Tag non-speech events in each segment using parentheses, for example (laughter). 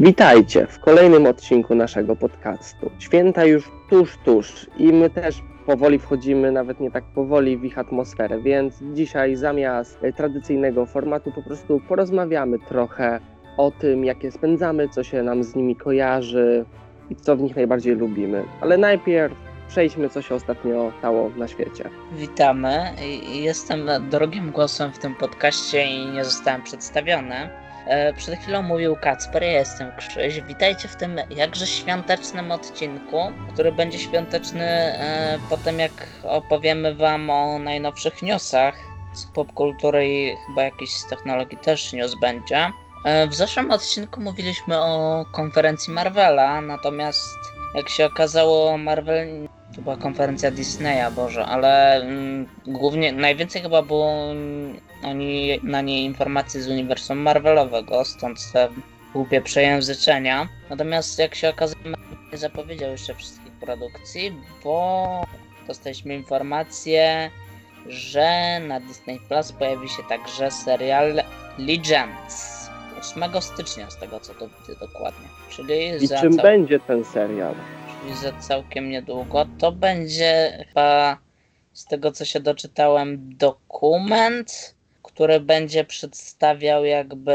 Witajcie w kolejnym odcinku naszego podcastu. Święta już tuż, tuż i my też powoli wchodzimy, nawet nie tak powoli, w ich atmosferę, więc dzisiaj zamiast e, tradycyjnego formatu po prostu porozmawiamy trochę o tym, jakie spędzamy, co się nam z nimi kojarzy i co w nich najbardziej lubimy. Ale najpierw przejdźmy, co się ostatnio stało na świecie. Witamy. Jestem drugim głosem w tym podcaście i nie zostałem przedstawiony. E, Przed chwilą mówił Kacper, ja jestem Krzyś. Witajcie w tym jakże świątecznym odcinku, który będzie świąteczny e, po tym, jak opowiemy Wam o najnowszych newsach z popkultury i chyba jakiś z technologii też news będzie. E, W zeszłym odcinku mówiliśmy o konferencji Marvela, natomiast jak się okazało, Marvel to była konferencja Disneya, Boże, ale mm, głównie, najwięcej chyba było mm, oni, na niej informacji z uniwersum Marvelowego, stąd te głupie przejęzyczenia. Natomiast jak się Marvel nie zapowiedział jeszcze wszystkich produkcji, bo dostaliśmy informację, że na Disney Plus pojawi się także serial Legends. 8 stycznia, z tego co to widzę dokładnie. Czyli I czym będzie ten serial? Czyli za całkiem niedługo. To będzie chyba z tego co się doczytałem dokument, który będzie przedstawiał jakby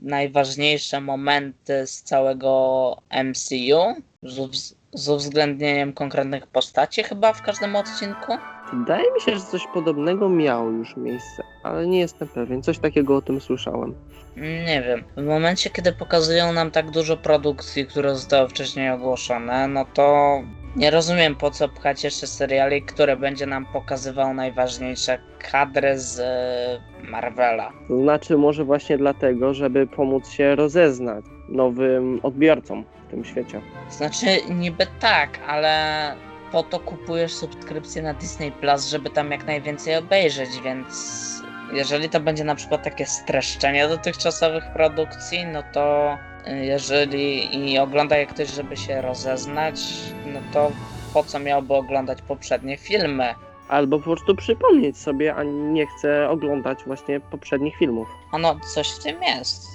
najważniejsze momenty z całego MCU z, z uwzględnieniem konkretnych postaci chyba w każdym odcinku. Wydaje mi się, że coś podobnego miało już miejsce, ale nie jestem pewien. Coś takiego o tym słyszałem. Nie wiem. W momencie, kiedy pokazują nam tak dużo produkcji, które zostały wcześniej ogłoszone, no to nie rozumiem po co pchać jeszcze seriali, które będzie nam pokazywał najważniejsze kadry z e, Marvela. To znaczy może właśnie dlatego, żeby pomóc się rozeznać nowym odbiorcom w tym świecie. Znaczy, niby tak, ale po to kupujesz subskrypcję na Disney Plus, żeby tam jak najwięcej obejrzeć, więc jeżeli to będzie na przykład takie streszczenie dotychczasowych produkcji, no to y, jeżeli i ogląda je ktoś, żeby się rozeznać, no to po co miałby oglądać poprzednie filmy? Albo po prostu przypomnieć sobie, a nie chce oglądać właśnie poprzednich filmów. Ono, coś w tym jest.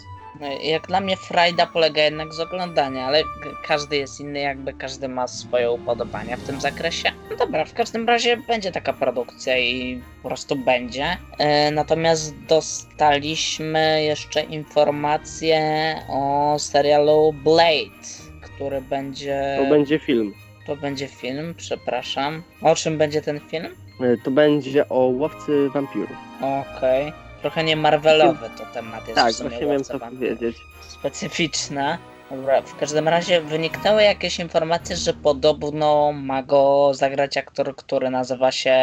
Jak dla mnie frajda polega jednak z oglądania, ale każdy jest inny, jakby każdy ma swoje upodobania w tym zakresie. No dobra, w każdym razie będzie taka produkcja i po prostu będzie. E, natomiast dostaliśmy jeszcze informację o serialu Blade, który będzie... To będzie film. To będzie film, przepraszam. O czym będzie ten film? E, To będzie o łowcy wampirów. Okej. Trochę nie Marvelowy to temat jest Tak, w sumie miałem to powiedzieć. specyficzne. Dobra, w każdym razie wyniknęły jakieś informacje, że podobno ma go zagrać aktor, który nazywa się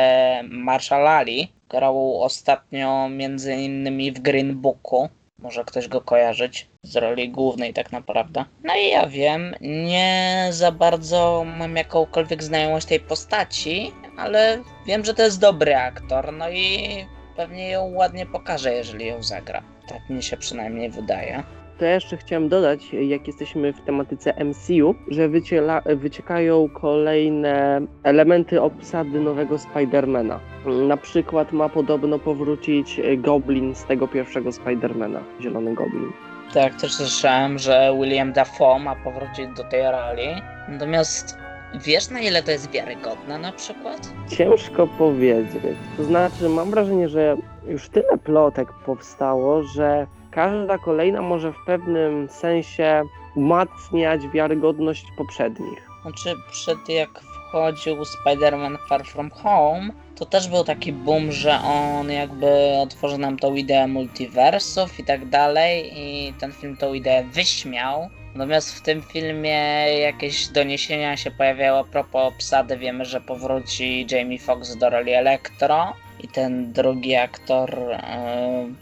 Marshall Ali. Grał ostatnio między innymi w Green Booku. Może ktoś go kojarzyć z roli głównej tak naprawdę. No i ja wiem, nie za bardzo mam jakąkolwiek znajomość tej postaci, ale wiem, że to jest dobry aktor, no i pewnie ją ładnie pokaże, jeżeli ją zagra. Tak mi się przynajmniej wydaje. To ja jeszcze chciałem dodać, jak jesteśmy w tematyce MCU, że wyciela, wyciekają kolejne elementy obsady nowego Spidermana. Na przykład ma podobno powrócić Goblin z tego pierwszego Spidermana, Zielony Goblin. Tak, też słyszałem, że William Dafoe ma powrócić do tej roli. Natomiast wiesz na ile to jest wiarygodne na przykład? Ciężko powiedzieć. To znaczy, mam wrażenie, że już tyle plotek powstało, że każda kolejna może w pewnym sensie umacniać wiarygodność poprzednich. Znaczy, przed jak wchodził Spider-Man Far From Home, to też był taki boom, że on jakby otworzy nam tą ideę multiversów i tak dalej i ten film tą ideę wyśmiał. Natomiast w tym filmie jakieś doniesienia się pojawiały a propos obsady. Wiemy, że powróci Jamie Foxx do roli Electro i ten drugi aktor yy,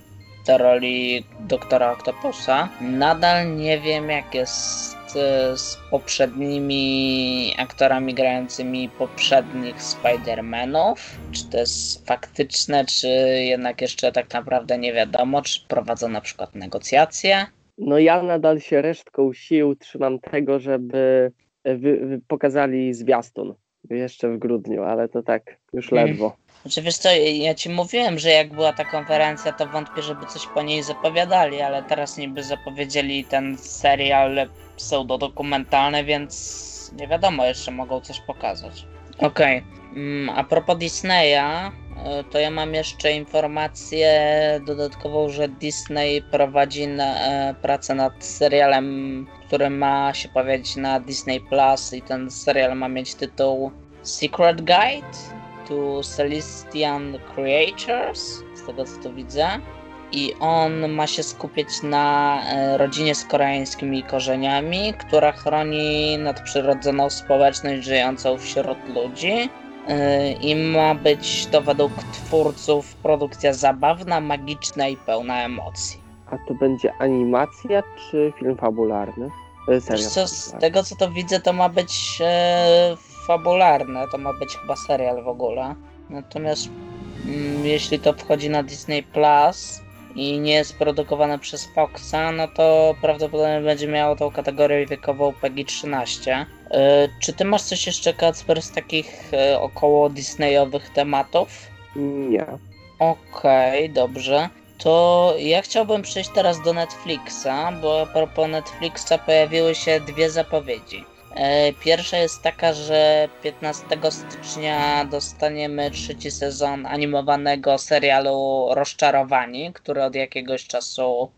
do roli doktora Octopusa. Nadal nie wiem jak jest z poprzednimi aktorami grającymi poprzednich Spider-Manów. Czy to jest faktyczne, czy jednak jeszcze tak naprawdę nie wiadomo, czy prowadzą na przykład negocjacje. No ja nadal się resztką sił trzymam tego, żeby wy, wy pokazali zwiastun jeszcze w grudniu, ale to tak już Mm. ledwo. Znaczy wiesz co, ja ci mówiłem, że jak była ta konferencja, to wątpię, żeby coś po niej zapowiadali, ale teraz niby zapowiedzieli ten serial pseudodokumentalny, więc nie wiadomo, jeszcze mogą coś pokazać. Okej, mm, a propos Disneya, y, to ja mam jeszcze informację dodatkową, że Disney prowadzi na, e, pracę nad serialem, który ma się pojawić na Disney Plus i ten serial ma mieć tytuł Secret Guide to Celestian Creatures, z tego co tu widzę. I on ma się skupiać na e, rodzinie z koreańskimi korzeniami, która chroni nadprzyrodzoną społeczność żyjącą wśród ludzi. E, I ma być to według twórców produkcja zabawna, magiczna i pełna emocji. A to będzie animacja czy film fabularny? E, Serial co, z tego co to widzę, to ma być e, fabularne, to ma być chyba serial w ogóle. Natomiast mm, jeśli to wchodzi na Disney Plus i nie jest produkowane przez Foxa, no to prawdopodobnie będzie miało tą kategorię wiekową PEGI 13. E, czy ty masz coś jeszcze, Kacper, z takich e, około Disneyowych tematów? Nie. Okej, dobrze. To ja chciałbym przejść teraz do Netflixa, bo a propos Netflixa pojawiły się dwie zapowiedzi. E, Pierwsza jest taka, że 15 stycznia dostaniemy trzeci sezon animowanego serialu Rozczarowani, który od jakiegoś czasu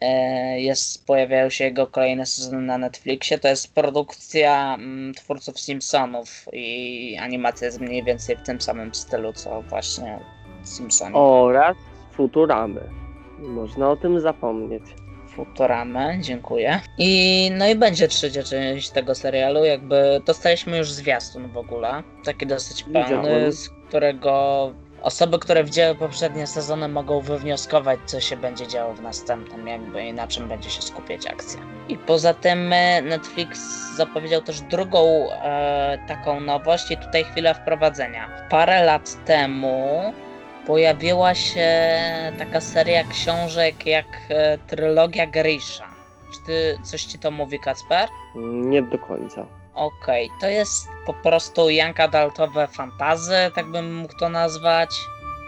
e, jest, pojawiają się jego kolejne sezony na Netflixie. To jest produkcja mm, twórców Simpsonów i animacja jest mniej więcej w tym samym stylu, co właśnie Simpsoni. Oraz Futuramy. Można o tym zapomnieć. Futuramy, dziękuję. I no i będzie trzecia część tego serialu, jakby dostaliśmy już zwiastun w ogóle, taki dosyć pełny, z którego osoby, które widziały poprzednie sezony mogą wywnioskować, co się będzie działo w następnym, jakby i na czym będzie się skupiać akcja. I poza tym e, Netflix zapowiedział też drugą e, taką nowość i tutaj chwila wprowadzenia. Parę lat temu pojawiła się taka seria książek jak e, trylogia Grisha. Czy ty, coś ci to mówi, Kacper? Nie do końca. Okej, to jest po prostu young adultowe fantazy, tak bym mógł to nazwać.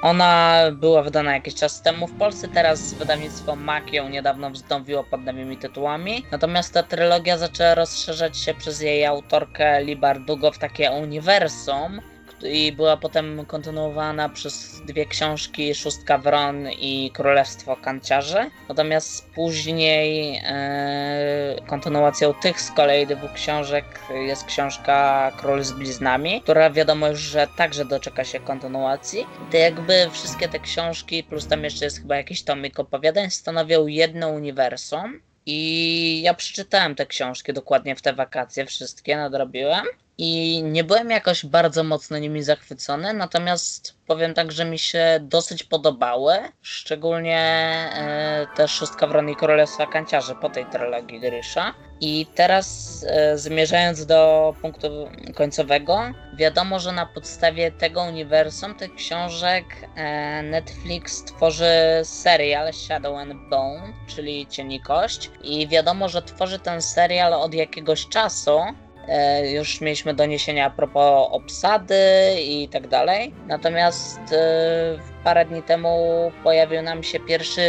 Ona była wydana jakiś czas temu w Polsce, teraz wydawnictwo MAK ją niedawno wznowiło pod nowymi tytułami. Natomiast ta trylogia zaczęła rozszerzać się przez jej autorkę Li Bardugo w takie uniwersum i była potem kontynuowana przez dwie książki Szóstka Wron i Królestwo Kanciarzy. Natomiast później e, kontynuacją tych z kolei dwóch książek jest książka Król z Bliznami, która wiadomo już, że także doczeka się kontynuacji. To jakby wszystkie te książki, plus tam jeszcze jest chyba jakiś tomik opowiadań, stanowią jedno uniwersum. I ja przeczytałem te książki dokładnie w te wakacje, wszystkie nadrobiłem. I nie byłem jakoś bardzo mocno nimi zachwycony, natomiast powiem tak, że mi się dosyć podobały. Szczególnie e, też Szóstka Wron i Królestwa Kanciarzy po tej trylogii Grisha. I teraz e, zmierzając do punktu końcowego, wiadomo, że na podstawie tego uniwersum, tych książek, e, Netflix tworzy serial Shadow and Bone, czyli Cień i wiadomo, że tworzy ten serial od jakiegoś czasu, już mieliśmy doniesienia a propos obsady i tak dalej. Natomiast e, parę dni temu pojawił nam się pierwszy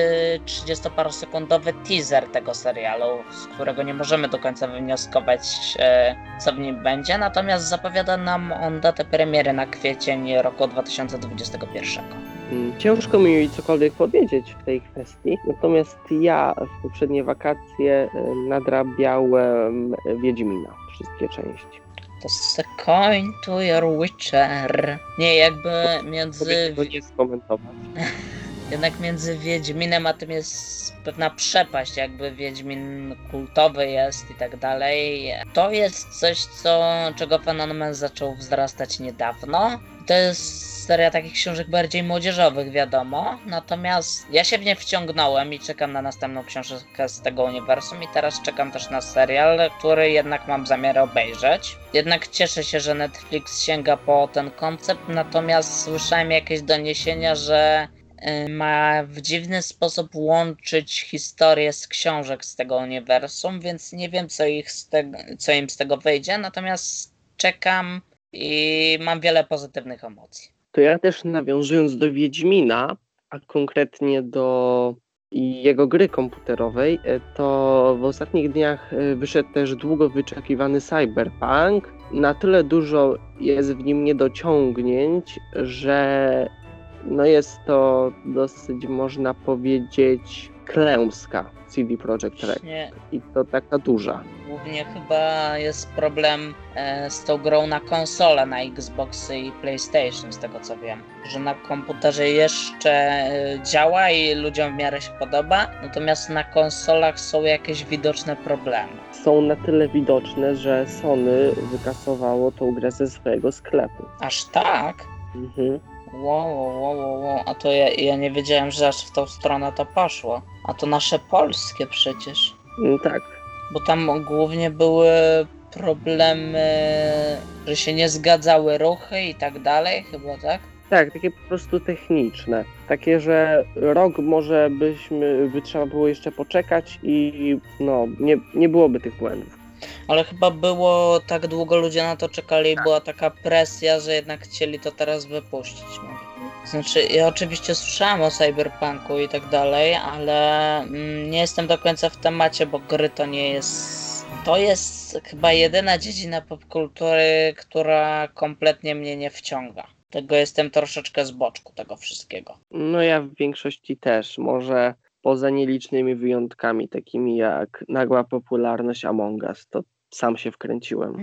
30-parosekundowy teaser tego serialu, z którego nie możemy do końca wywnioskować, e, co w nim będzie. Natomiast zapowiada nam on datę premiery na kwiecień roku 2021. Mm, Ciężko mi cokolwiek powiedzieć w tej kwestii, natomiast ja w poprzednie wakacje e, nadrabiałem Wiedźmina, wszystkie części. To to your Witcher. Nie, jakby między tego nie skomentować. (laughs) Jednak między Wiedźminem a tym jest pewna przepaść, jakby Wiedźmin kultowy jest i tak dalej. To jest coś, co, czego fenomen zaczął wzrastać niedawno. To jest seria takich książek bardziej młodzieżowych, wiadomo. Natomiast ja się w nie wciągnąłem i czekam na następną książkę z tego uniwersum i teraz czekam też na serial, który jednak mam zamiar obejrzeć. Jednak cieszę się, że Netflix sięga po ten koncept, natomiast słyszałem jakieś doniesienia, że ma w dziwny sposób łączyć historię z książek z tego uniwersum, więc nie wiem, co, ich z co im z tego wyjdzie, natomiast czekam i mam wiele pozytywnych emocji. To ja też nawiązując do Wiedźmina, a konkretnie do jego gry komputerowej, e, to w ostatnich dniach e, wyszedł też długo wyczekiwany Cyberpunk. Na tyle dużo jest w nim niedociągnięć, że no jest to dosyć, można powiedzieć, klęska CD Projekt Red. Nie, I to taka duża. głównie chyba jest problem e, z tą grą na konsolę, na Xboxy i PlayStation, z tego co wiem. Że na komputerze jeszcze e, działa i ludziom w miarę się podoba, natomiast na konsolach są jakieś widoczne problemy. Są na tyle widoczne, że Sony wykasowało tą grę ze swojego sklepu. Aż tak? Mhm. Wow, wow, wow, wow, a to ja, ja nie wiedziałem, że aż w tą stronę to poszło. A to nasze polskie przecież. Mm, Tak. Bo tam głównie były problemy, że się nie zgadzały ruchy i tak dalej, chyba tak? Tak, takie po prostu techniczne. Takie, że rok może byśmy, by trzeba było jeszcze poczekać i no, nie, nie byłoby tych błędów. Ale chyba było tak długo ludzie na to czekali i była taka presja, że jednak chcieli to teraz wypuścić. No. Znaczy, ja oczywiście słyszałem o cyberpunku i tak dalej, ale mm, nie jestem do końca w temacie, bo gry to nie jest. To jest chyba jedyna dziedzina popkultury, która kompletnie mnie nie wciąga. Tego jestem troszeczkę z boczku tego wszystkiego. No ja w większości też, może poza nielicznymi wyjątkami, takimi jak nagła popularność Among Us, to sam się wkręciłem.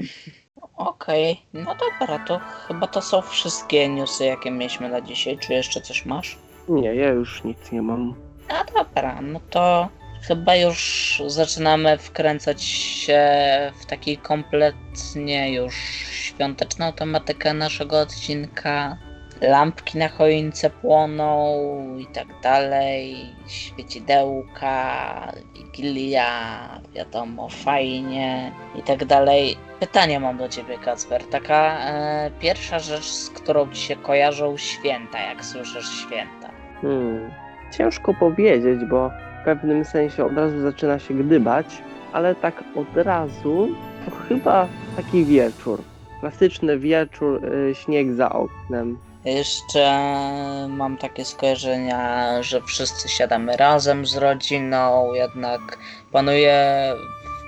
Okej, no dobra, to chyba to są wszystkie newsy, jakie mieliśmy na dzisiaj. Czy jeszcze coś masz? Nie, ja już nic nie mam. A dobra, no to chyba już zaczynamy wkręcać się w taki kompletnie już świąteczną tematykę naszego odcinka. Lampki na choince płoną i tak dalej, świecidełka, wigilia, wiadomo, fajnie i tak dalej. Pytanie mam do ciebie, Kacper. Taka e, pierwsza rzecz, z którą ci się kojarzą święta, jak słyszysz święta. Hmm. Ciężko powiedzieć, bo w pewnym sensie od razu zaczyna się gdybać, ale tak od razu to chyba taki wieczór. Klasyczny wieczór, y, śnieg za oknem. Jeszcze mam takie skojarzenia, że wszyscy siadamy razem z rodziną, jednak panuje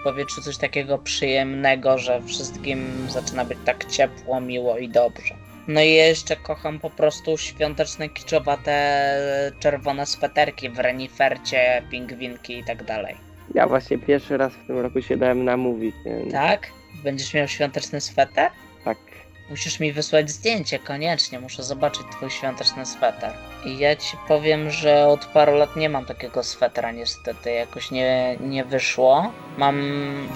w powietrzu coś takiego przyjemnego, że wszystkim zaczyna być tak ciepło, miło i dobrze. No i jeszcze kocham po prostu świąteczne kiczowate czerwone sweterki w renifercie, pingwinki i tak dalej. Ja właśnie pierwszy raz w tym roku się dałem namówić. Więc Tak? Będziesz miał świąteczny sweter? tak. Musisz mi wysłać zdjęcie, koniecznie. Muszę zobaczyć twój świąteczny sweter. I ja ci powiem, że od paru lat nie mam takiego swetera, niestety. Jakoś nie, nie wyszło. Mam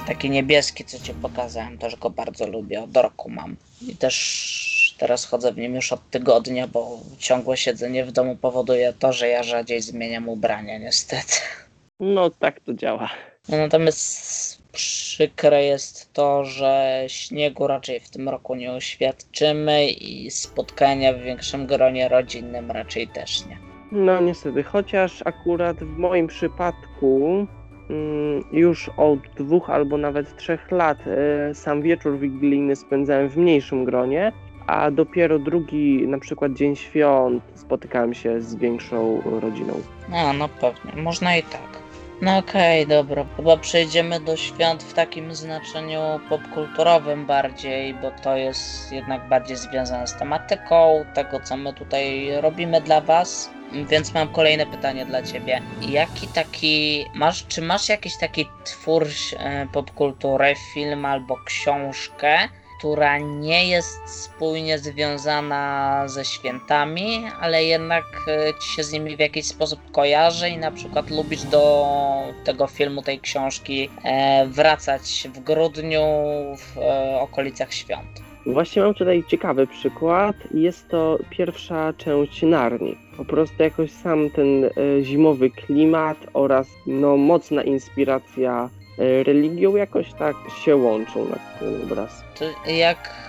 taki niebieski, co ci pokazałem. Też go bardzo lubię. Od roku mam. I też teraz chodzę w nim już od tygodnia, bo ciągłe siedzenie w domu powoduje to, że ja rzadziej zmieniam ubrania, niestety. No tak to działa. No, natomiast przykre jest to, że śniegu raczej w tym roku nie oświadczymy i spotkania w większym gronie rodzinnym raczej też nie. No niestety, chociaż akurat w moim przypadku mm, już od dwóch albo nawet trzech lat e, sam wieczór wigilijny spędzałem w mniejszym gronie, a dopiero drugi, na przykład dzień świąt, spotykałem się z większą rodziną. No, no pewnie, można i tak. No okej, dobra. Chyba przejdziemy do świąt w takim znaczeniu popkulturowym bardziej, bo to jest jednak bardziej związane z tematyką tego, co my tutaj robimy dla Was. Więc mam kolejne pytanie dla Ciebie. Jaki taki masz, czy masz jakiś taki twór e, popkultury, film albo książkę, która nie jest spójnie związana ze świętami, ale jednak e, ci się z nimi w jakiś sposób kojarzy i na przykład lubisz do tego filmu, tej książki e, wracać w grudniu w e, okolicach świąt. Właśnie mam tutaj ciekawy przykład. Jest to pierwsza część Narni. Po prostu jakoś sam ten zimowy klimat oraz no, mocna inspiracja religią jakoś tak się łączą na ten obraz. Jak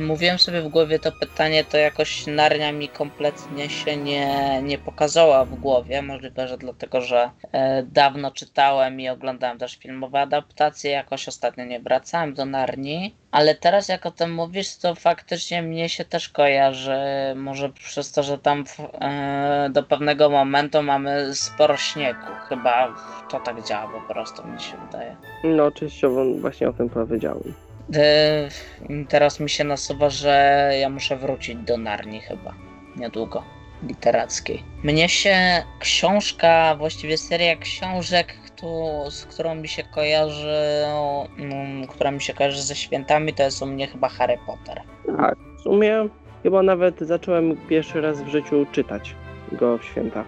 mówiłem sobie w głowie to pytanie, to jakoś Narnia mi kompletnie się nie, nie pokazała w głowie. Możliwe, że dlatego, że e, dawno czytałem i oglądałem też filmowe adaptacje. Jakoś ostatnio nie wracałem do Narni. Ale teraz jak o tym mówisz, to faktycznie mnie się też kojarzy, może przez to, że tam w, e, do pewnego momentu mamy sporo śniegu. Chyba to tak działa po prostu, mi się wydaje. No, częściowo właśnie o tym powiedziałem. E, teraz mi się nasuwa, że ja muszę wrócić do Narni chyba, niedługo, literackiej. Mnie się książka, właściwie seria książek, któ- z którą mi się kojarzy, mm, która mi się kojarzy ze świętami, to jest u mnie chyba Harry Potter. Tak, w sumie chyba nawet zacząłem pierwszy raz w życiu czytać go w święta.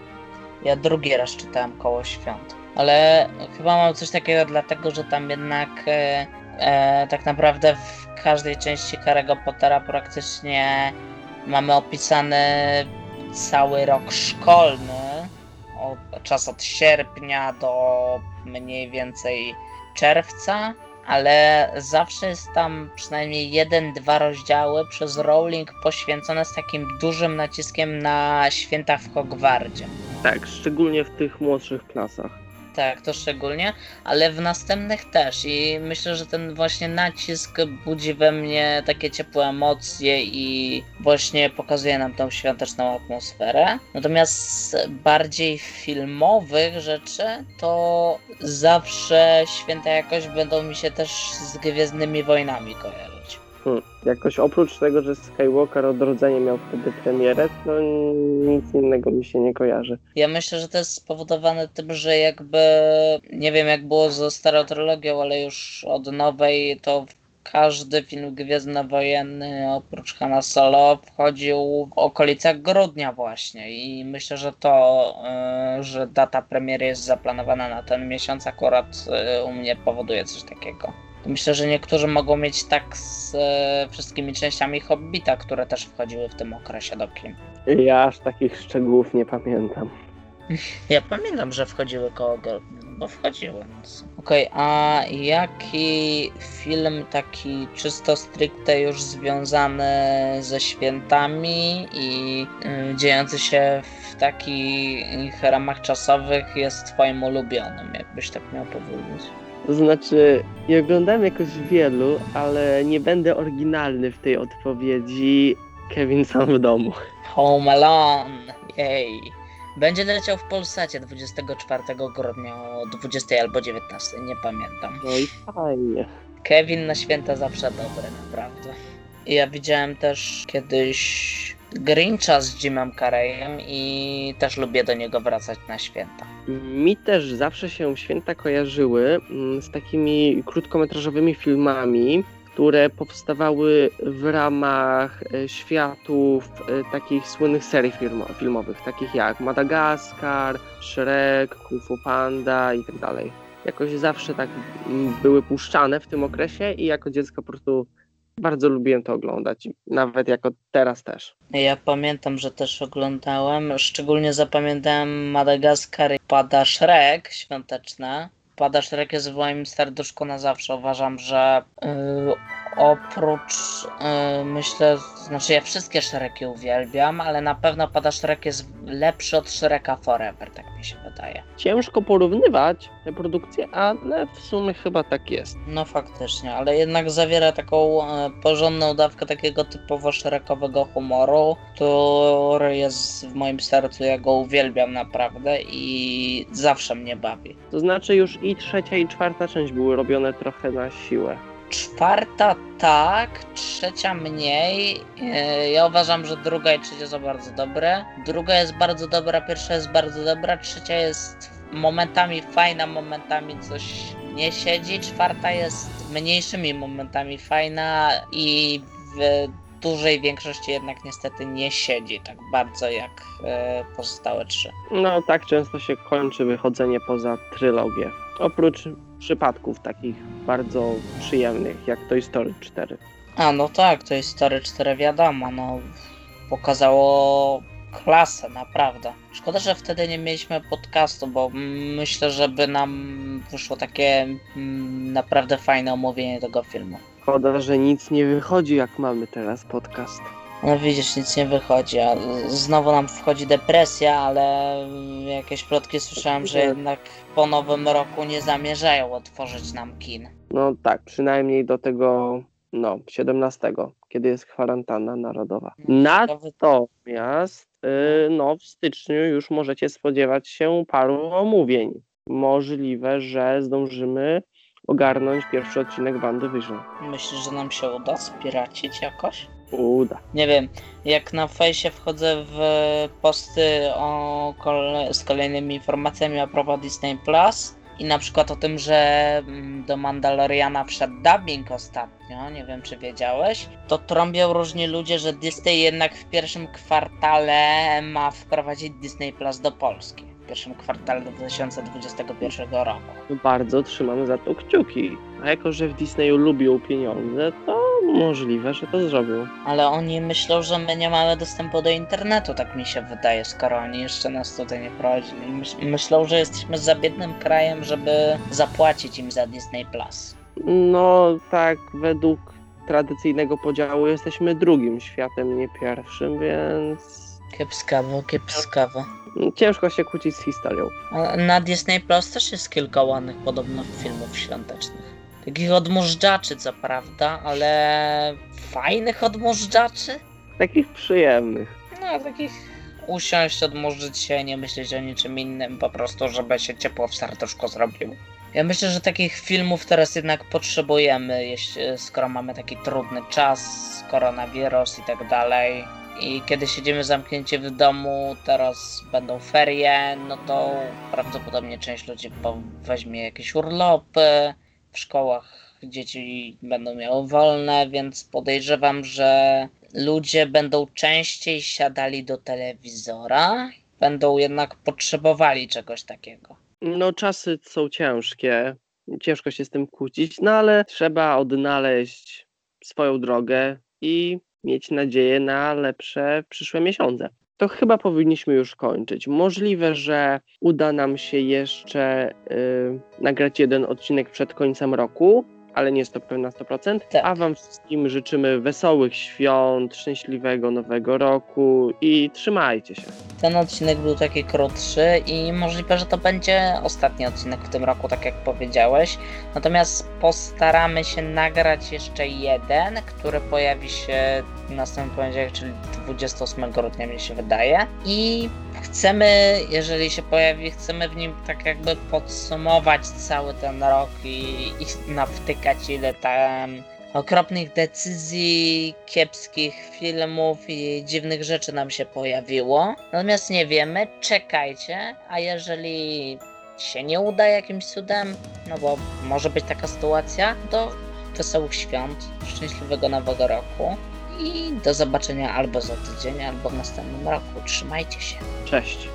Ja drugi raz czytałem koło świąt. Ale chyba mam coś takiego dlatego, że tam jednak e, e, tak naprawdę w każdej części Harry'ego Pottera praktycznie mamy opisany cały rok szkolny. Od, czas od sierpnia do mniej więcej czerwca. Ale zawsze jest tam przynajmniej jeden, dwa rozdziały przez Rowling poświęcone z takim dużym naciskiem na święta w Hogwardzie. Tak, szczególnie w tych młodszych klasach. Tak, to szczególnie, ale w następnych też i myślę, że ten właśnie nacisk budzi we mnie takie ciepłe emocje i właśnie pokazuje nam tą świąteczną atmosferę. Natomiast bardziej filmowych rzeczy to zawsze święta jakoś będą mi się też z Gwiezdnymi Wojnami kojarzyć. Hmm. Jakoś oprócz tego, że Skywalker Odrodzenie miał wtedy premierę, to nic innego mi się nie kojarzy. Ja myślę, że to jest spowodowane tym, że jakby nie wiem jak było ze starą trylogią, ale już od nowej to każdy film gwiezdnowojenny oprócz Hanna Solo wchodził w okolicach grudnia właśnie i myślę, że to, y, że data premiery jest zaplanowana na ten miesiąc akurat y, u mnie powoduje coś takiego. Myślę, że niektórzy mogą mieć tak z e, wszystkimi częściami Hobbita, które też wchodziły w tym okresie do kin. Ja aż takich szczegółów nie pamiętam. (laughs) Ja pamiętam, że wchodziły koło bo wchodziły. Więc... Okej, a jaki film taki czysto stricte już związany ze świętami i y, dziejący się w takich ramach czasowych jest twoim ulubionym, jakbyś tak miał powiedzieć? To znaczy, nie oglądałem jakoś wielu, ale nie będę oryginalny w tej odpowiedzi. Kevin sam w domu. Home Alone, jej. Będzie leciał w Polsacie 24 grudnia o 20 albo 19, nie pamiętam. No i fajnie. Kevin na święta zawsze dobry, naprawdę. Ja widziałem też kiedyś Grincha z Jimem Carreyem i też lubię do niego wracać na święta. Mi też zawsze się święta kojarzyły mm, z takimi krótkometrażowymi filmami, które powstawały w ramach e, światów e, takich słynnych serii filmo- filmowych, takich jak Madagaskar, Shrek, Kung Fu Panda i tak dalej. Jakoś zawsze tak mm, były puszczane w tym okresie i jako dziecko po prostu bardzo lubiłem to oglądać, nawet jako teraz też. Ja pamiętam, że też oglądałem, szczególnie zapamiętałem Madagaskar Pada Shrek świąteczne. Pada Shrek jest w moim serduszku na zawsze. Uważam, że yy, oprócz, yy, myślę, znaczy ja wszystkie Shreki uwielbiam, ale na pewno Pada Shrek jest lepszy od Shreka Forever, tak mi się wydaje. Ciężko porównywać te produkcje, ale w sumie chyba tak jest. No faktycznie, ale jednak zawiera taką e, porządną dawkę takiego typowo szerekowego humoru, który jest w moim sercu, ja go uwielbiam naprawdę i zawsze mnie bawi. To znaczy już i trzecia i czwarta część były robione trochę na siłę. Czwarta tak, trzecia mniej. E, Ja uważam, że druga i trzecia są bardzo dobre. Druga jest bardzo dobra, pierwsza jest bardzo dobra, trzecia jest momentami fajna, momentami coś nie siedzi. Czwarta jest mniejszymi momentami fajna i w dużej większości jednak niestety nie siedzi tak bardzo jak e, pozostałe trzy. No tak często się kończy wychodzenie poza trylogię. Oprócz przypadków takich bardzo przyjemnych, jak Toy Story 4. A no tak, to jest Story 4 wiadomo, no pokazało klasę, naprawdę. Szkoda, że wtedy nie mieliśmy podcastu, bo myślę, żeby nam wyszło takie mm, naprawdę fajne omówienie tego filmu. Szkoda, że nic nie wychodzi, jak mamy teraz podcast. No widzisz, nic nie wychodzi, a znowu nam wchodzi depresja, ale jakieś plotki słyszałem, że jednak po nowym roku nie zamierzają otworzyć nam kin. No tak, przynajmniej do tego No, 17, kiedy jest kwarantanna narodowa. No, Natomiast y, no, w styczniu już możecie spodziewać się paru omówień. Możliwe, że zdążymy ogarnąć pierwszy odcinek Bandy Vision. Myślisz, że nam się uda spiracić jakoś? Uda. Nie wiem, jak na fejsie wchodzę w posty o kole- z kolejnymi informacjami a propos Disney Plus i na przykład o tym, że mm, do Mandaloriana wszedł dubbing ostatnio, nie wiem czy wiedziałeś, to trąbią różni ludzie, że Disney jednak w pierwszym kwartale ma wprowadzić Disney Plus do Polski. Pierwszym kwartale 2021 roku. Bardzo trzymamy za to kciuki. A jako, że w Disneyu lubią pieniądze, to możliwe, że to zrobią. Ale oni myślą, że my nie mamy dostępu do internetu, tak mi się wydaje, skoro oni jeszcze nas tutaj nie prowadzili. Myś- myślą, że jesteśmy za biednym krajem, żeby zapłacić im za Disney Plus. No, tak, według tradycyjnego podziału jesteśmy drugim światem, nie pierwszym, więc Kiepskawo, kiepskawo. ciężko się kłócić z historią. A Na Disney Plus też jest kilka ładnych podobno filmów świątecznych. Takich odmóżdżaczy co prawda, ale fajnych odmóżdżaczy? Takich przyjemnych. No, takich usiąść, odmurzyć się, nie myśleć o niczym innym, po prostu, żeby się ciepło w serduszku zrobił. Ja myślę, że takich filmów teraz jednak potrzebujemy, jeśli, skoro mamy taki trudny czas, koronawirus i tak dalej. I kiedy siedzimy zamknięci w domu, teraz będą ferie, no to prawdopodobnie część ludzi weźmie jakieś urlopy. W szkołach dzieci będą miały wolne, więc podejrzewam, że ludzie będą częściej siadali do telewizora, będą jednak potrzebowali czegoś takiego. No, czasy są ciężkie, ciężko się z tym kłócić, no ale trzeba odnaleźć swoją drogę i mieć nadzieję na lepsze przyszłe miesiące. To chyba powinniśmy już kończyć. Możliwe, że uda nam się jeszcze y, nagrać jeden odcinek przed końcem roku, ale nie jest to pewne na 100%. Tak. A Wam wszystkim życzymy wesołych świąt, szczęśliwego nowego roku i trzymajcie się. Ten odcinek był taki krótszy i możliwe, że to będzie ostatni odcinek w tym roku, tak jak powiedziałeś. Natomiast postaramy się nagrać jeszcze jeden, który pojawi się następny poniedziałek, czyli 28 grudnia mi się wydaje. I chcemy, jeżeli się pojawi, chcemy w nim tak jakby podsumować cały ten rok i, i nawtykać ile tam okropnych decyzji, kiepskich filmów i dziwnych rzeczy nam się pojawiło. Natomiast nie wiemy, czekajcie, a jeżeli się nie uda jakimś cudem, no bo może być taka sytuacja, to wesołych świąt, szczęśliwego nowego roku i do zobaczenia albo za tydzień, albo w następnym roku. Trzymajcie się. Cześć.